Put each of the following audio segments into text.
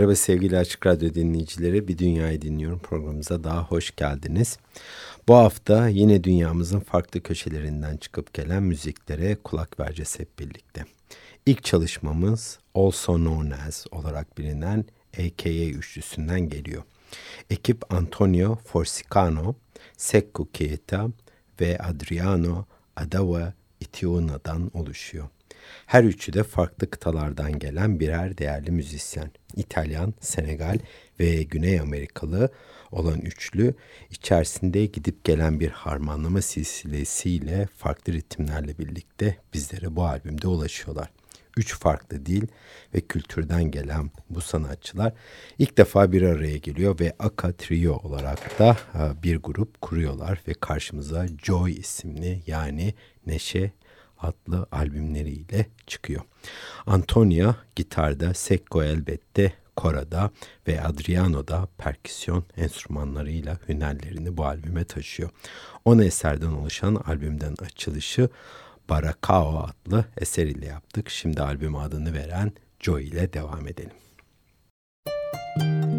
Merhaba sevgili Açık Radyo dinleyicileri. Bir Dünyayı Dinliyorum programımıza daha hoş geldiniz. Bu hafta yine dünyamızın farklı köşelerinden çıkıp gelen müziklere kulak vereceğiz hep birlikte. İlk çalışmamız Also Known As olarak bilinen AKA üçlüsünden geliyor. Ekip Antonio Forsicano, Sekko Keita ve Adriano Adava Itiuna'dan oluşuyor. Her üçü de farklı kıtalardan gelen birer değerli müzisyen. İtalyan, Senegal ve Güney Amerikalı olan üçlü içerisinde gidip gelen bir harmanlama silsilesiyle farklı ritimlerle birlikte bizlere bu albümde ulaşıyorlar. Üç farklı dil ve kültürden gelen bu sanatçılar ilk defa bir araya geliyor ve Aka Trio olarak da e, bir grup kuruyorlar ve karşımıza Joy isimli yani neşe adlı albümleriyle çıkıyor. Antonia gitarda, Secco elbette korada ve Adriano da perküsyon enstrümanlarıyla hünerlerini bu albüme taşıyor. 10 eserden oluşan albümden açılışı Barakao adlı eser ile yaptık. Şimdi albüm adını veren Joy ile devam edelim. Müzik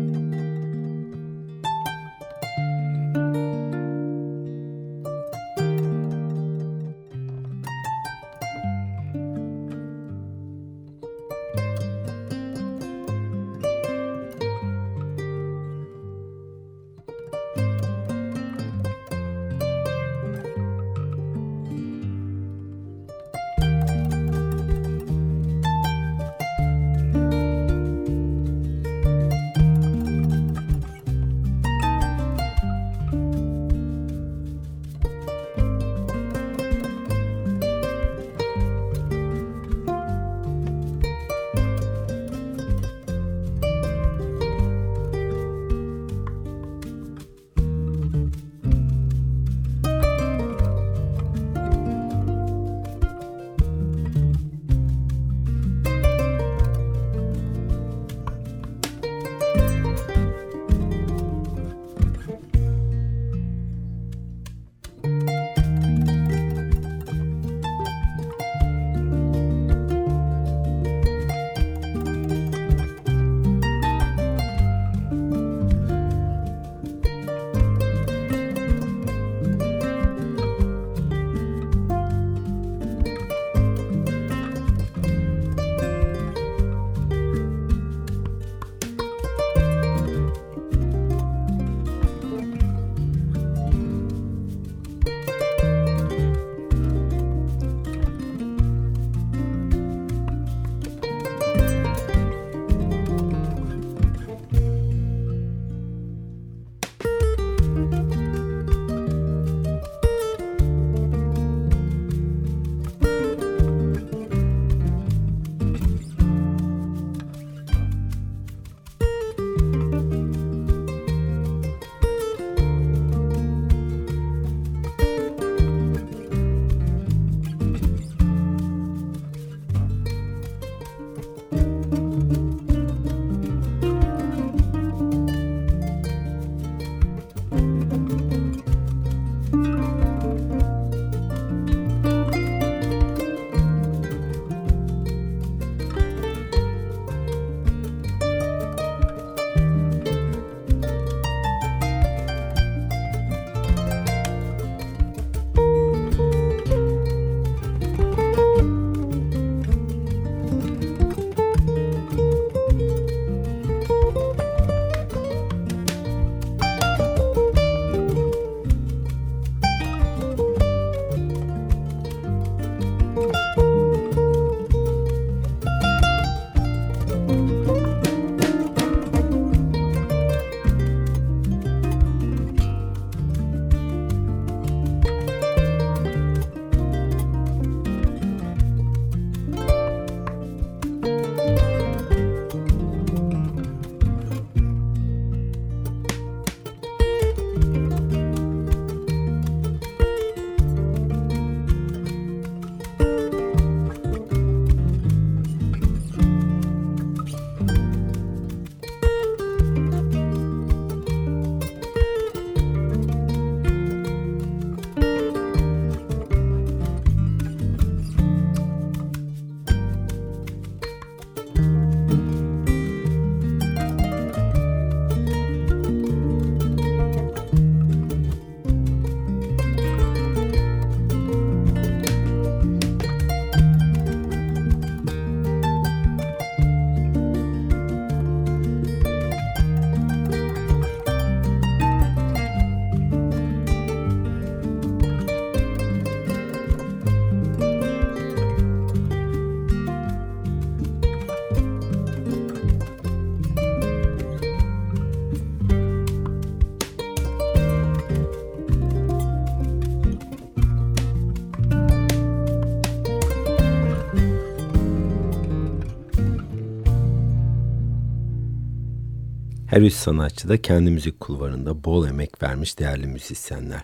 Her üç sanatçı da kendi müzik kulvarında bol emek vermiş değerli müzisyenler.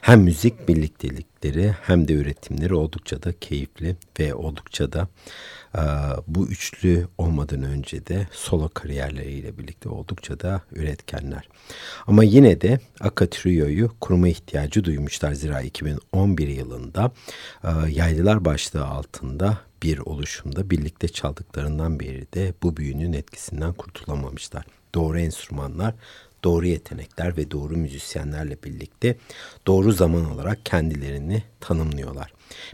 Hem müzik birliktelikleri hem de üretimleri oldukça da keyifli ve oldukça da e, bu üçlü olmadan önce de solo kariyerleriyle birlikte oldukça da üretkenler. Ama yine de Aka Trio'yu kurma ihtiyacı duymuşlar. Zira 2011 yılında e, Yaylılar başlığı altında bir oluşumda birlikte çaldıklarından beri de bu büyünün etkisinden kurtulamamışlar. Doğru enstrümanlar, doğru yetenekler ve doğru müzisyenlerle birlikte doğru zaman olarak kendilerini tanımlıyorlar.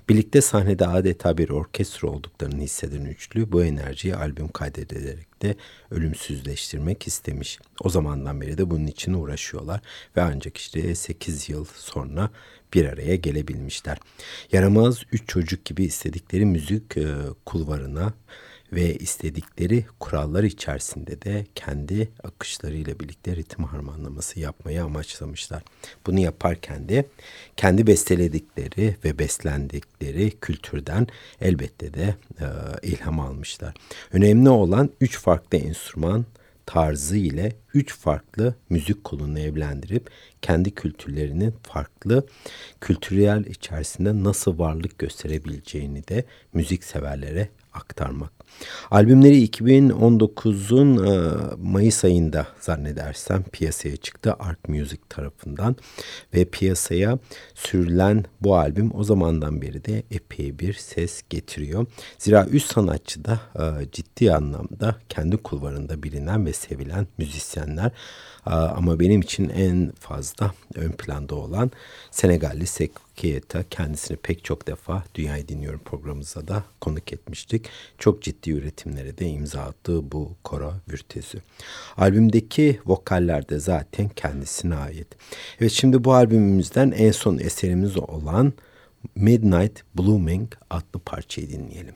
Birlikte sahnede adeta bir orkestra olduklarını hisseden üçlü bu enerjiyi albüm kaydederek de ölümsüzleştirmek istemiş. O zamandan beri de bunun için uğraşıyorlar ve ancak işte 8 yıl sonra bir araya gelebilmişler. Yaramaz üç çocuk gibi istedikleri müzik e, kulvarına ve istedikleri kurallar içerisinde de kendi akışlarıyla birlikte ritim harmanlaması yapmayı amaçlamışlar. Bunu yaparken de kendi besteledikleri ve beslendikleri kültürden elbette de e, ilham almışlar. Önemli olan üç farklı enstrüman tarzı ile üç farklı müzik kolunu evlendirip kendi kültürlerinin farklı kültürel içerisinde nasıl varlık gösterebileceğini de müzik severlere aktarmak. Albümleri 2019'un e, Mayıs ayında zannedersem piyasaya çıktı Ark Music tarafından ve piyasaya sürülen bu albüm o zamandan beri de epey bir ses getiriyor. Zira üst sanatçı da e, ciddi anlamda kendi kulvarında bilinen ve sevilen müzisyenler ama benim için en fazla ön planda olan Senegalli Sekou Keita kendisini pek çok defa Dünyayı Dinliyorum programımıza da konuk etmiştik. Çok ciddi üretimlere de imza attığı bu koro virtüsü. Albümdeki vokaller de zaten kendisine ait. Evet şimdi bu albümümüzden en son eserimiz olan Midnight Blooming adlı parçayı dinleyelim.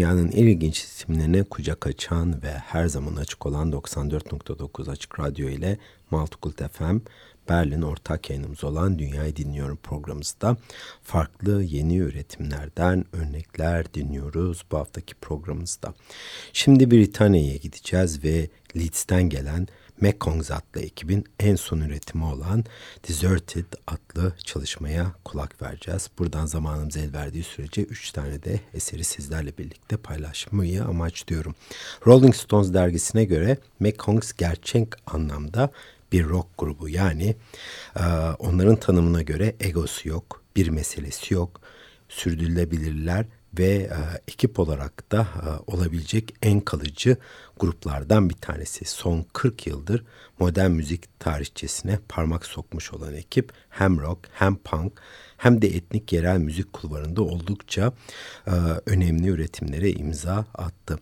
Dünyanın en ilginç isimlerine kucak açan ve her zaman açık olan 94.9 Açık Radyo ile Maltıkult FM Berlin ortak yayınımız olan Dünyayı Dinliyorum programımızda farklı yeni üretimlerden örnekler dinliyoruz bu haftaki programımızda. Şimdi Britanya'ya gideceğiz ve Leeds'ten gelen Mekongs adlı ekibin en son üretimi olan Deserted adlı çalışmaya kulak vereceğiz. Buradan zamanımız el verdiği sürece 3 tane de eseri sizlerle birlikte paylaşmayı amaçlıyorum. Rolling Stones dergisine göre Mekongs gerçek anlamda bir rock grubu yani e, onların tanımına göre egosu yok, bir meselesi yok, sürdürülebilirler ve e, ekip olarak da e, olabilecek en kalıcı gruplardan bir tanesi. Son 40 yıldır modern müzik tarihçesine parmak sokmuş olan ekip hem rock hem punk hem de etnik yerel müzik kulvarında oldukça e, önemli üretimlere imza attı.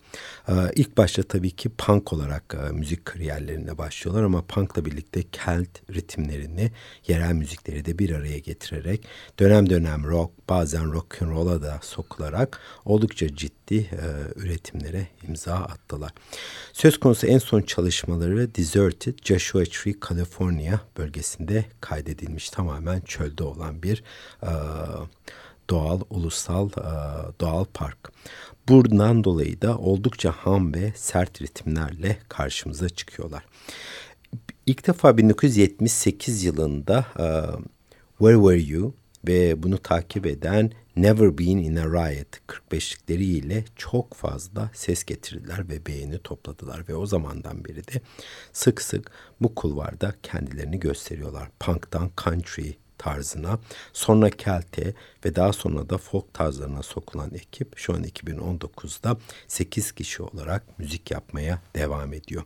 E, ilk başta tabii ki punk olarak e, müzik kariyerlerine başlıyorlar ama punkla birlikte kelt ritimlerini, yerel müzikleri de bir araya getirerek dönem dönem rock, bazen rock and roll'a da sokularak oldukça ciddi e, üretimlere imza attılar. Söz konusu en son çalışmaları Deserted, Joshua Tree, California bölgesinde kaydedilmiş tamamen çölde olan bir doğal, ulusal e, doğal park. Buradan dolayı da oldukça ham ve sert ritimlerle karşımıza çıkıyorlar. İlk defa 1978 yılında e, Where Were You ve bunu takip eden Never Been in a Riot 45'likleri ile çok fazla ses getirdiler ve beğeni topladılar ve o zamandan beri de sık sık bu kulvarda kendilerini gösteriyorlar. Punk'tan country tarzına, sonra Kelte ve daha sonra da folk tarzlarına sokulan ekip şu an 2019'da 8 kişi olarak müzik yapmaya devam ediyor.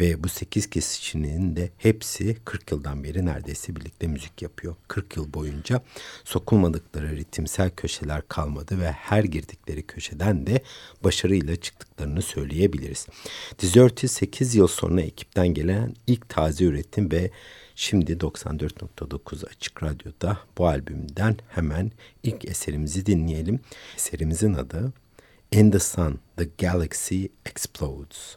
Ve bu 8 kişinin de hepsi 40 yıldan beri neredeyse birlikte müzik yapıyor. 40 yıl boyunca sokulmadıkları ritimsel köşeler kalmadı ve her girdikleri köşeden de başarıyla çıktıklarını söyleyebiliriz. Desert'i 8 yıl sonra ekipten gelen ilk taze üretim ve Şimdi 94.9 Açık Radyo'da bu albümden hemen ilk eserimizi dinleyelim. Eserimizin adı In the Sun, The Galaxy Explodes.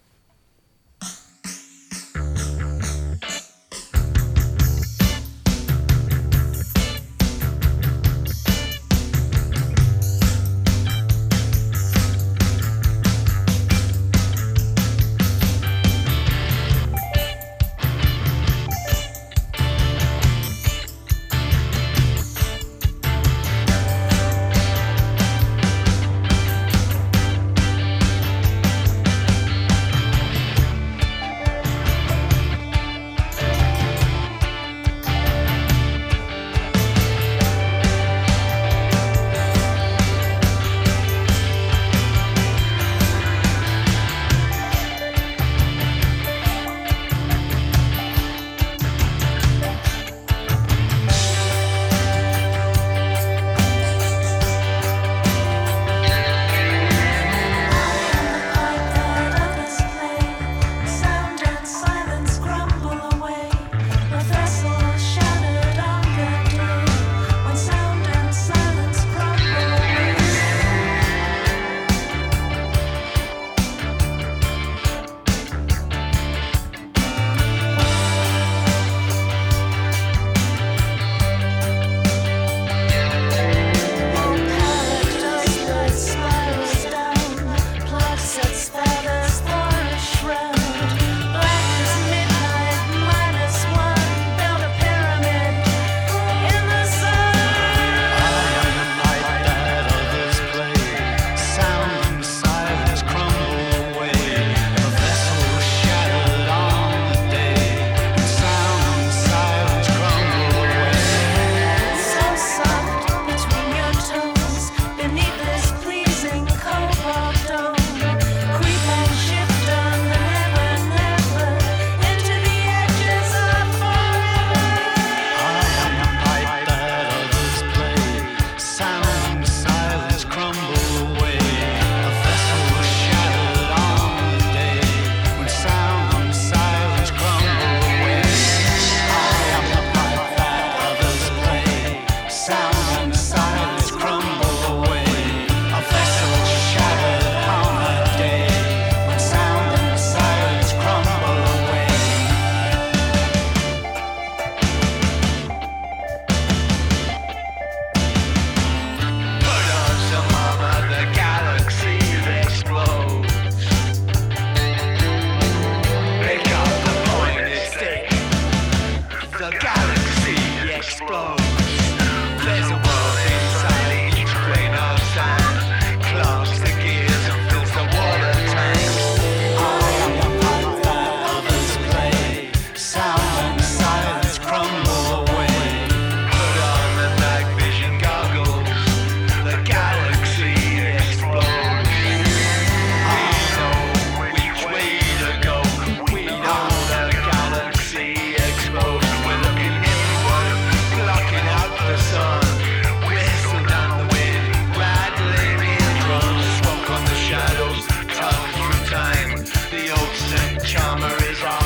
the ocean. Charmer is our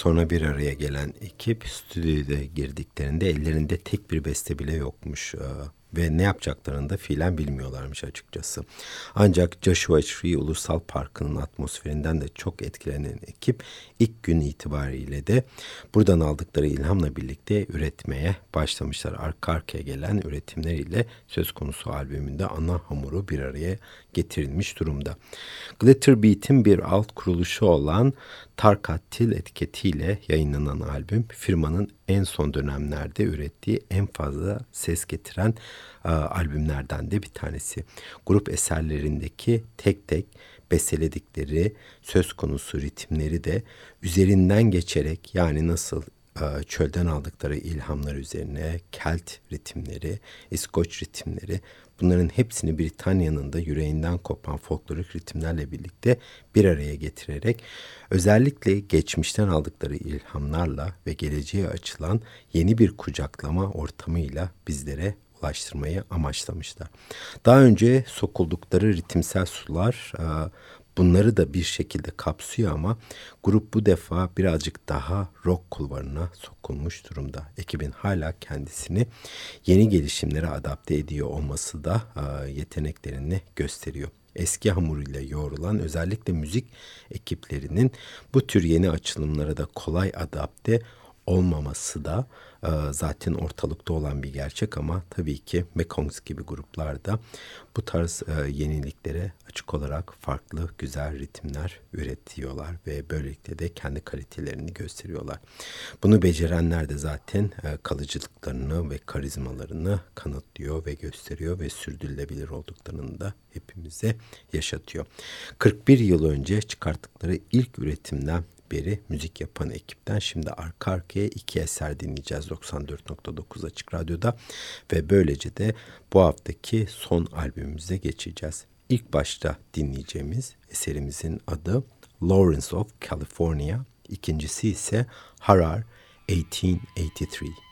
sonra bir araya gelen ekip stüdyoya girdiklerinde ellerinde tek bir beste bile yokmuş. Ee, Ve ne yapacaklarını da fiilen bilmiyorlarmış açıkçası. Ancak Joshua Tree Ulusal Parkı'nın atmosferinden de çok etkilenen ekip ilk gün itibariyle de buradan aldıkları ilhamla birlikte üretmeye başlamışlar. Arka arkaya gelen üretimleriyle söz konusu albümünde ana hamuru bir araya getirilmiş durumda. Glitter Beat'in bir alt kuruluşu olan Tarkatil etiketiyle yayınlanan albüm firmanın en son dönemlerde ürettiği en fazla ses getiren e, albümlerden de bir tanesi. Grup eserlerindeki tek tek besteledikleri söz konusu ritimleri de üzerinden geçerek yani nasıl e, çölden aldıkları ilhamlar üzerine Kelt ritimleri, İskoç ritimleri bunların hepsini Britanya'nın da yüreğinden kopan folklorik ritimlerle birlikte bir araya getirerek özellikle geçmişten aldıkları ilhamlarla ve geleceğe açılan yeni bir kucaklama ortamıyla bizlere ulaştırmayı amaçlamışlar. Daha önce sokuldukları ritimsel sular e, bunları da bir şekilde kapsıyor ama grup bu defa birazcık daha rock kulvarına sokulmuş durumda. Ekibin hala kendisini yeni gelişimlere adapte ediyor olması da e, yeteneklerini gösteriyor eski hamuruyla yoğrulan özellikle müzik ekiplerinin bu tür yeni açılımlara da kolay adapte olmaması da e, zaten ortalıkta olan bir gerçek ama tabii ki Mekongs gibi gruplarda bu tarz e, yeniliklere açık olarak farklı güzel ritimler üretiyorlar ve böylelikle de kendi kalitelerini gösteriyorlar. Bunu becerenler de zaten e, kalıcılıklarını ve karizmalarını kanıtlıyor ve gösteriyor ve sürdürülebilir olduklarını da hepimize yaşatıyor. 41 yıl önce çıkarttıkları ilk üretimden beri müzik yapan ekipten şimdi arka arkaya iki eser dinleyeceğiz 94.9 Açık Radyo'da ve böylece de bu haftaki son albümümüze geçeceğiz. İlk başta dinleyeceğimiz eserimizin adı Lawrence of California, ikincisi ise Harar 1883.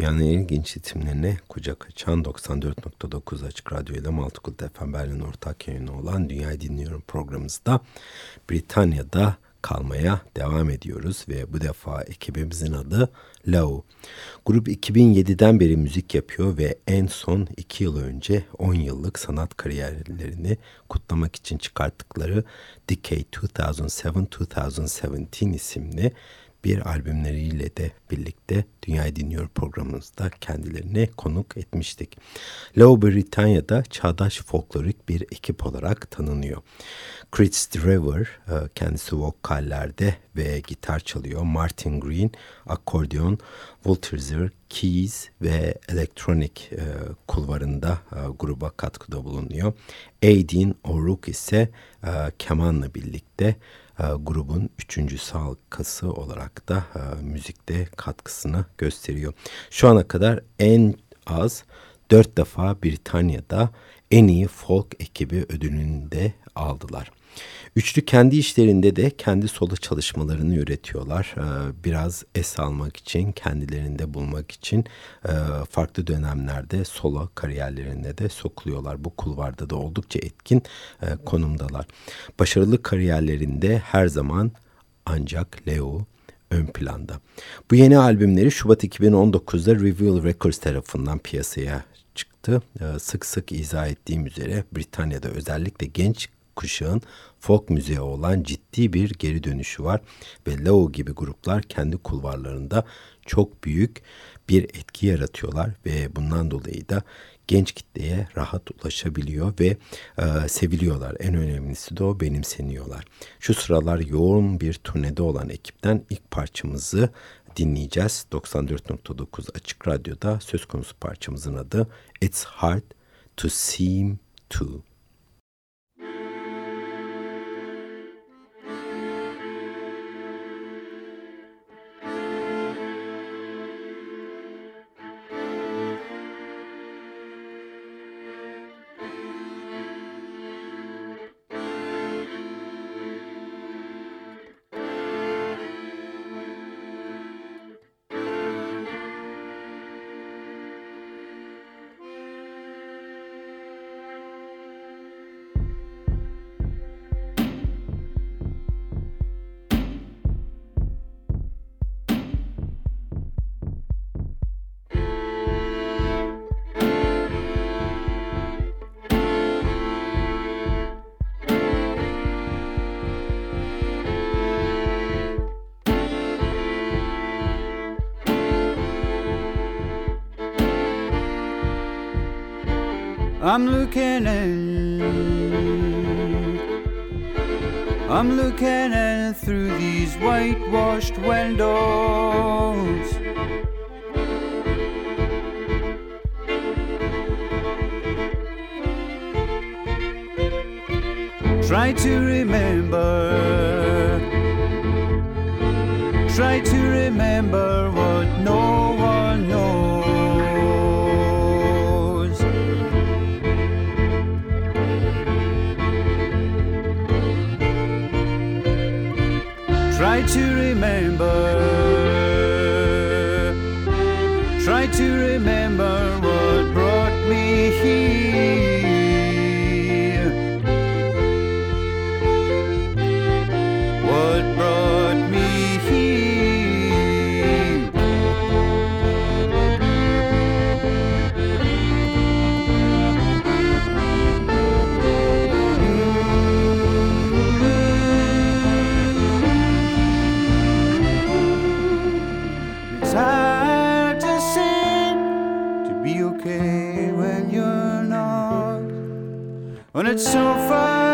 Dünyanın en ilginç isimlerine kucak açan 94.9 Açık Radyo ile Maltıkult FM Berlin ortak yayını olan Dünyayı Dinliyorum programımızda Britanya'da kalmaya devam ediyoruz ve bu defa ekibimizin adı Lau. Grup 2007'den beri müzik yapıyor ve en son 2 yıl önce 10 yıllık sanat kariyerlerini kutlamak için çıkarttıkları Decade 2007-2017 isimli bir albümleriyle de birlikte Dünyayı Dinliyor programımızda kendilerini konuk etmiştik. Low Britanya'da çağdaş folklorik bir ekip olarak tanınıyor. Chris Driver e, kendisi vokallerde ve gitar çalıyor. Martin Green akordeon, Walter keys ve elektronik e, kulvarında e, gruba katkıda bulunuyor. Aidin O'Rourke ise kemanla birlikte grubun üçüncü halkası olarak da müzikte katkısını gösteriyor. Şu ana kadar en az dört defa Britanya'da en iyi folk ekibi ödülünü de aldılar. Üçlü kendi işlerinde de kendi solo çalışmalarını üretiyorlar. Ee, biraz es almak için, kendilerinde bulmak için e, farklı dönemlerde solo kariyerlerine de sokuluyorlar. Bu kulvarda da oldukça etkin e, konumdalar. Başarılı kariyerlerinde her zaman ancak Leo ön planda. Bu yeni albümleri Şubat 2019'da Reveal Records tarafından piyasaya çıktı. Ee, sık sık izah ettiğim üzere Britanya'da özellikle genç kuşağın folk müziğe olan ciddi bir geri dönüşü var ve Lao gibi gruplar kendi kulvarlarında çok büyük bir etki yaratıyorlar ve bundan dolayı da genç kitleye rahat ulaşabiliyor ve e, seviliyorlar. En önemlisi de o benimseniyorlar. Şu sıralar yoğun bir turnede olan ekipten ilk parçamızı dinleyeceğiz. 94.9 Açık Radyo'da söz konusu parçamızın adı It's Hard to Seem To. I'm looking in. I'm looking in through these whitewashed windows. Try to remember. Try to remember what no so far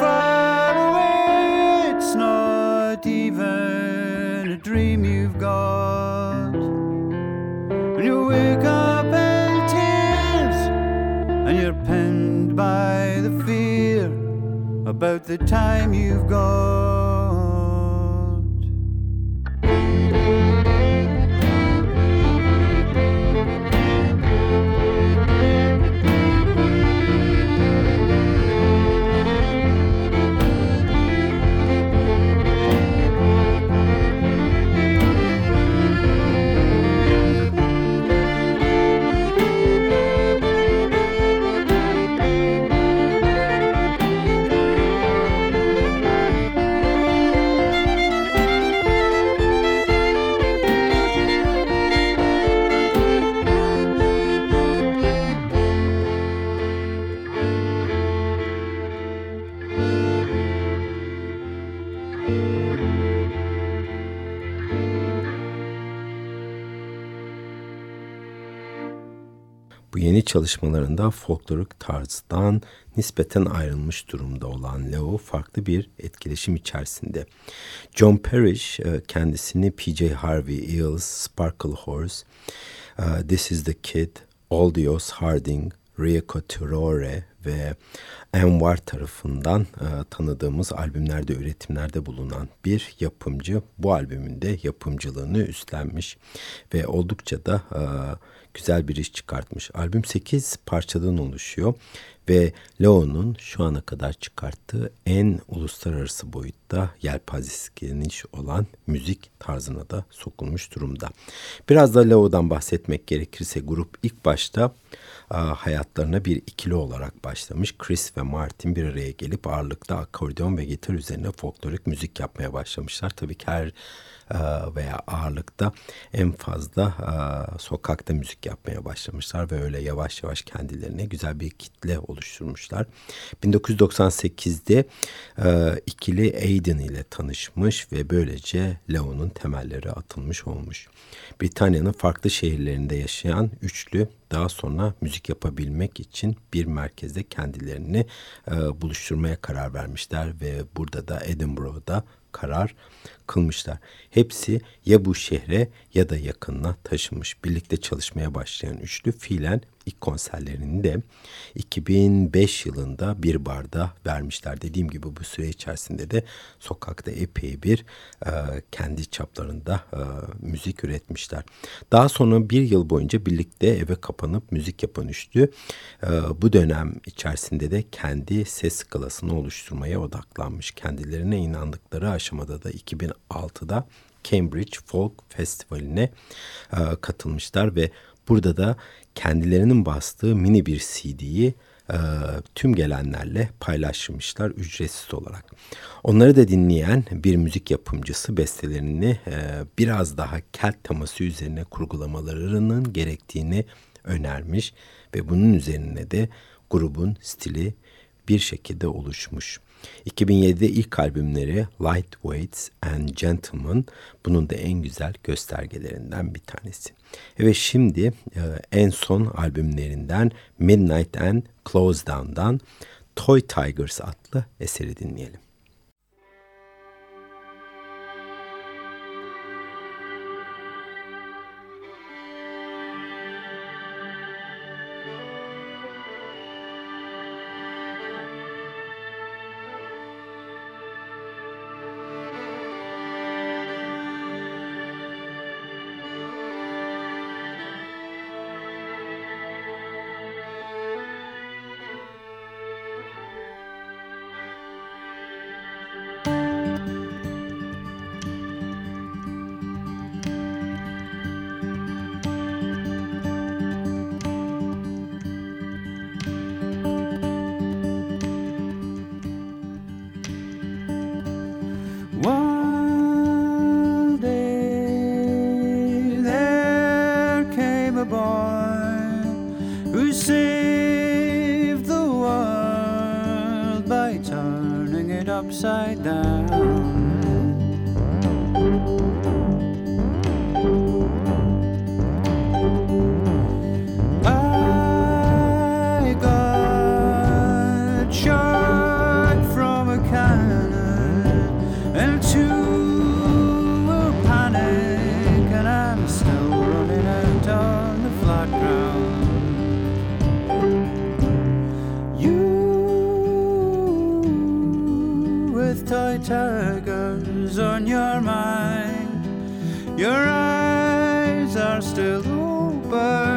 far away, it's not even a dream you've got. When you wake up in tears and you're penned by the fear about the time you've got. Çalışmalarında folklorik tarzdan nispeten ayrılmış durumda olan Leo farklı bir etkileşim içerisinde. John Parrish e, kendisini P.J. Harvey, Eels, Sparkle Horse, e, This is the Kid, Aldios Harding, Rieko Turore ve Envar tarafından e, tanıdığımız albümlerde, üretimlerde bulunan bir yapımcı. Bu albümünde yapımcılığını üstlenmiş ve oldukça da e, güzel bir iş çıkartmış. Albüm 8 parçadan oluşuyor ve Leo'nun şu ana kadar çıkarttığı en uluslararası boyutta yelpazesi geniş olan müzik tarzına da sokulmuş durumda. Biraz da Leo'dan bahsetmek gerekirse grup ilk başta hayatlarına bir ikili olarak başlamış. Chris ve Martin bir araya gelip ağırlıkta akordeon ve gitar üzerine folklorik müzik yapmaya başlamışlar. Tabii ki her veya ağırlıkta en fazla sokakta müzik yapmaya başlamışlar ve öyle yavaş yavaş kendilerine güzel bir kitle. 1998'de e, ikili Aiden ile tanışmış ve böylece Leo'nun temelleri atılmış olmuş. Britanya'nın farklı şehirlerinde yaşayan üçlü daha sonra müzik yapabilmek için bir merkezde kendilerini e, buluşturmaya karar vermişler ve burada da Edinburgh'da karar kılmışlar. Hepsi ya bu şehre ya da yakınına taşınmış. Birlikte çalışmaya başlayan üçlü fiilen ilk konserlerini de 2005 yılında bir barda vermişler. Dediğim gibi bu süre içerisinde de sokakta epey bir e, kendi çaplarında e, müzik üretmişler. Daha sonra bir yıl boyunca birlikte eve kapanıp müzik yapan üçlü e, bu dönem içerisinde de kendi ses skalasını oluşturmaya odaklanmış. Kendilerine inandıkları aşamada da 2006'da Cambridge Folk Festivali'ne e, katılmışlar ve burada da kendilerinin bastığı mini bir CD'yi e, tüm gelenlerle paylaşmışlar ücretsiz olarak. Onları da dinleyen bir müzik yapımcısı bestelerini e, biraz daha kelt teması üzerine kurgulamalarının gerektiğini önermiş ve bunun üzerine de grubun stili bir şekilde oluşmuş. 2007'de ilk albümleri Lightweights and Gentlemen bunun da en güzel göstergelerinden bir tanesi. Ve şimdi e, en son albümlerinden Midnight and Close Down'dan Toy Tigers adlı eseri dinleyelim. remember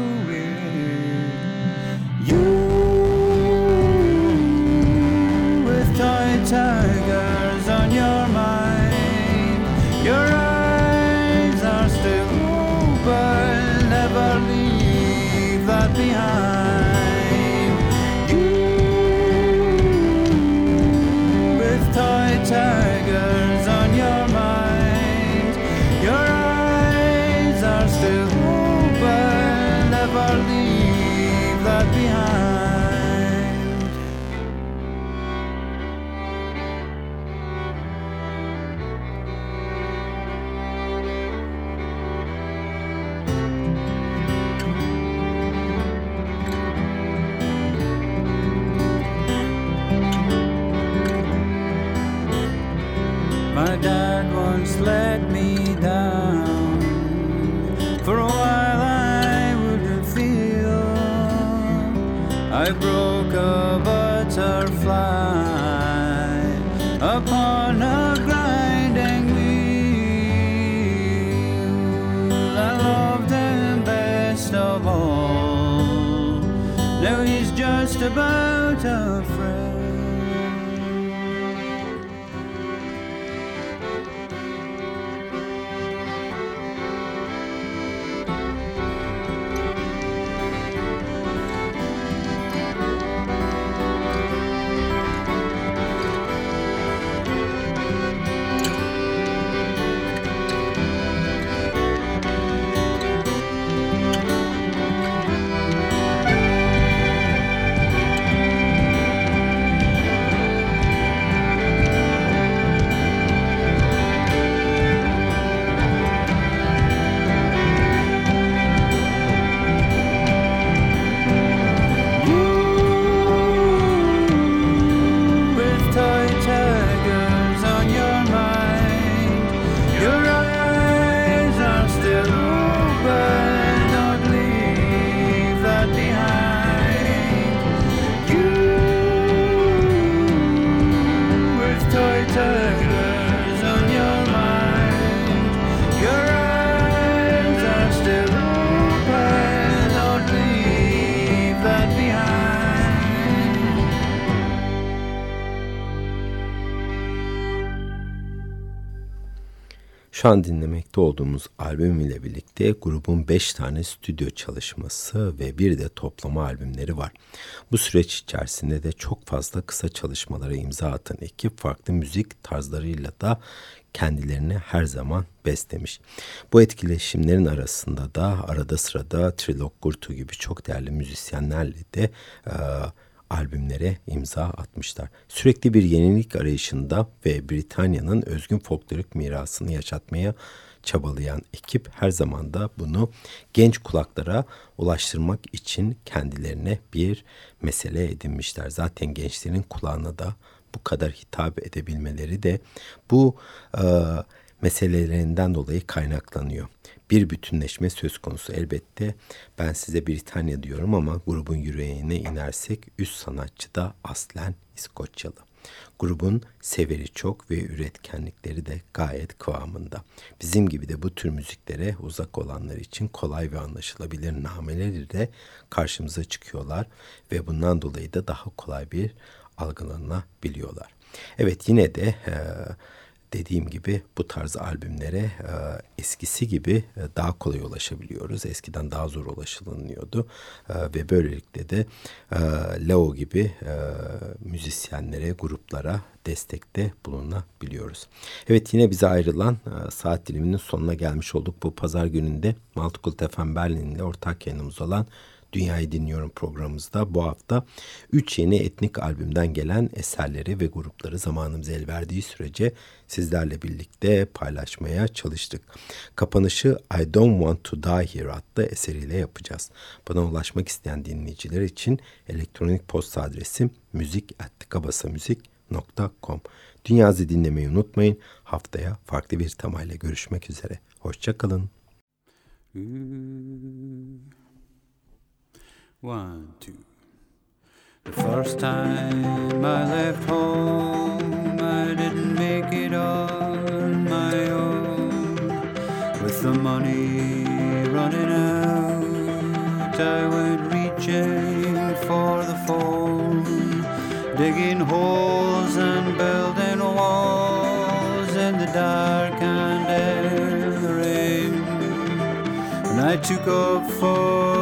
who Şu an dinlemekte olduğumuz albüm ile birlikte grubun 5 tane stüdyo çalışması ve bir de toplama albümleri var. Bu süreç içerisinde de çok fazla kısa çalışmalara imza atan ekip farklı müzik tarzlarıyla da kendilerini her zaman beslemiş. Bu etkileşimlerin arasında da arada sırada Trilok Gurtu gibi çok değerli müzisyenlerle de e, albümlere imza atmışlar. Sürekli bir yenilik arayışında ve Britanya'nın özgün folklorik mirasını yaşatmaya çabalayan ekip her zaman da bunu genç kulaklara ulaştırmak için kendilerine bir mesele edinmişler. Zaten gençlerin kulağına da bu kadar hitap edebilmeleri de bu e, meselelerinden dolayı kaynaklanıyor. Bir bütünleşme söz konusu elbette. Ben size Britanya diyorum ama grubun yüreğine inersek üst sanatçı da aslen İskoçyalı. Grubun severi çok ve üretkenlikleri de gayet kıvamında. Bizim gibi de bu tür müziklere uzak olanlar için kolay ve anlaşılabilir nameleri de karşımıza çıkıyorlar ve bundan dolayı da daha kolay bir algılanabiliyorlar. Evet yine de e, dediğim gibi bu tarz albümlere e, eskisi gibi e, daha kolay ulaşabiliyoruz. Eskiden daha zor ulaşılınıyordu e, ve böylelikle de e, Leo gibi e, müzisyenlere, gruplara destekte bulunabiliyoruz. Evet yine bize ayrılan e, saat diliminin sonuna gelmiş olduk. Bu pazar gününde Multicult FM Berlin ile ortak yayınımız olan Dünyayı Dinliyorum programımızda bu hafta 3 yeni etnik albümden gelen eserleri ve grupları zamanımız el verdiği sürece sizlerle birlikte paylaşmaya çalıştık. Kapanışı I Don't Want To Die Here adlı eseriyle yapacağız. Bana ulaşmak isteyen dinleyiciler için elektronik posta adresim müzik.kabasamüzik.com Dünyazı dinlemeyi unutmayın. Haftaya farklı bir temayla görüşmek üzere. Hoşçakalın. Hmm. One, two. The first time I left home, I didn't make it on my own. With the money running out, I went reaching for the phone, digging holes and building walls in the dark and in the rain. And I took up for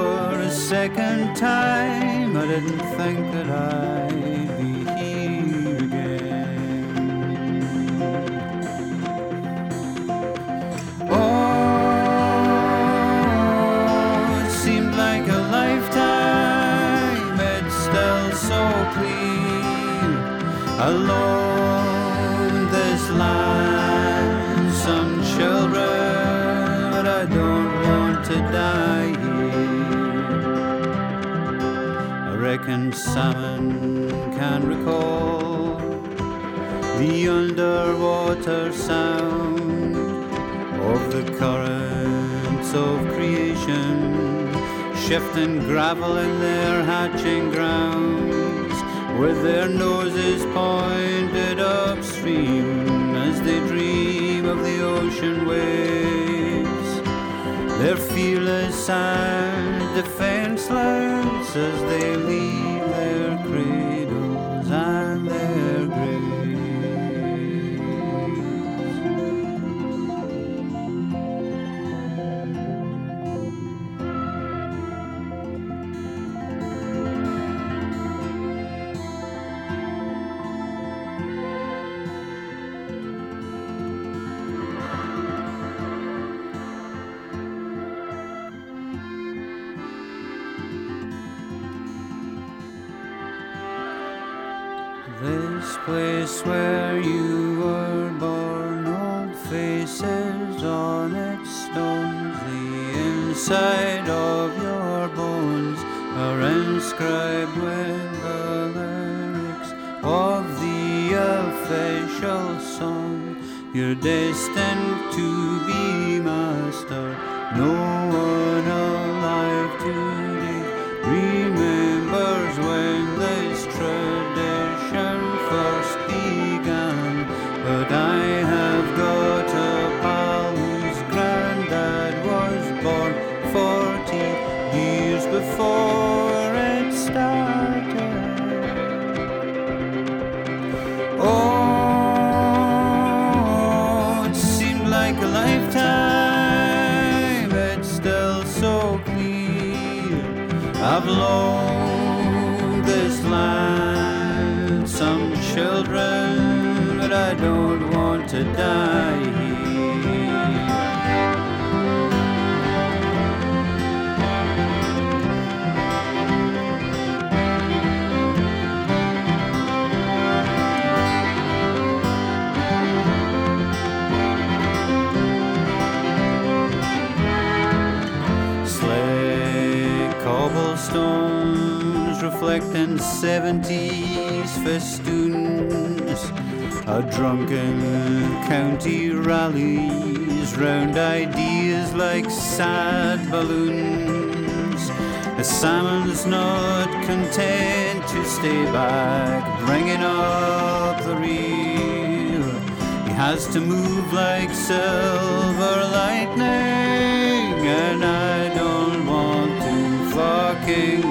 second time, I didn't think that I'd be here again. Oh, it seemed like a lifetime, it's still so clear. Alone, reckon salmon can recall the underwater sound of the currents of creation, shifting gravel in their hatching grounds, with their noses pointed upstream as they dream of the ocean waves. Their fearless and defenseless as they leave your destiny. I've this land some children, but I don't want to die reflecting 70s festoons. A drunken county rallies round ideas like sad balloons. The salmon's not content to stay back, bringing up the rear. He has to move like silver lightning, and I don't want to fucking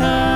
a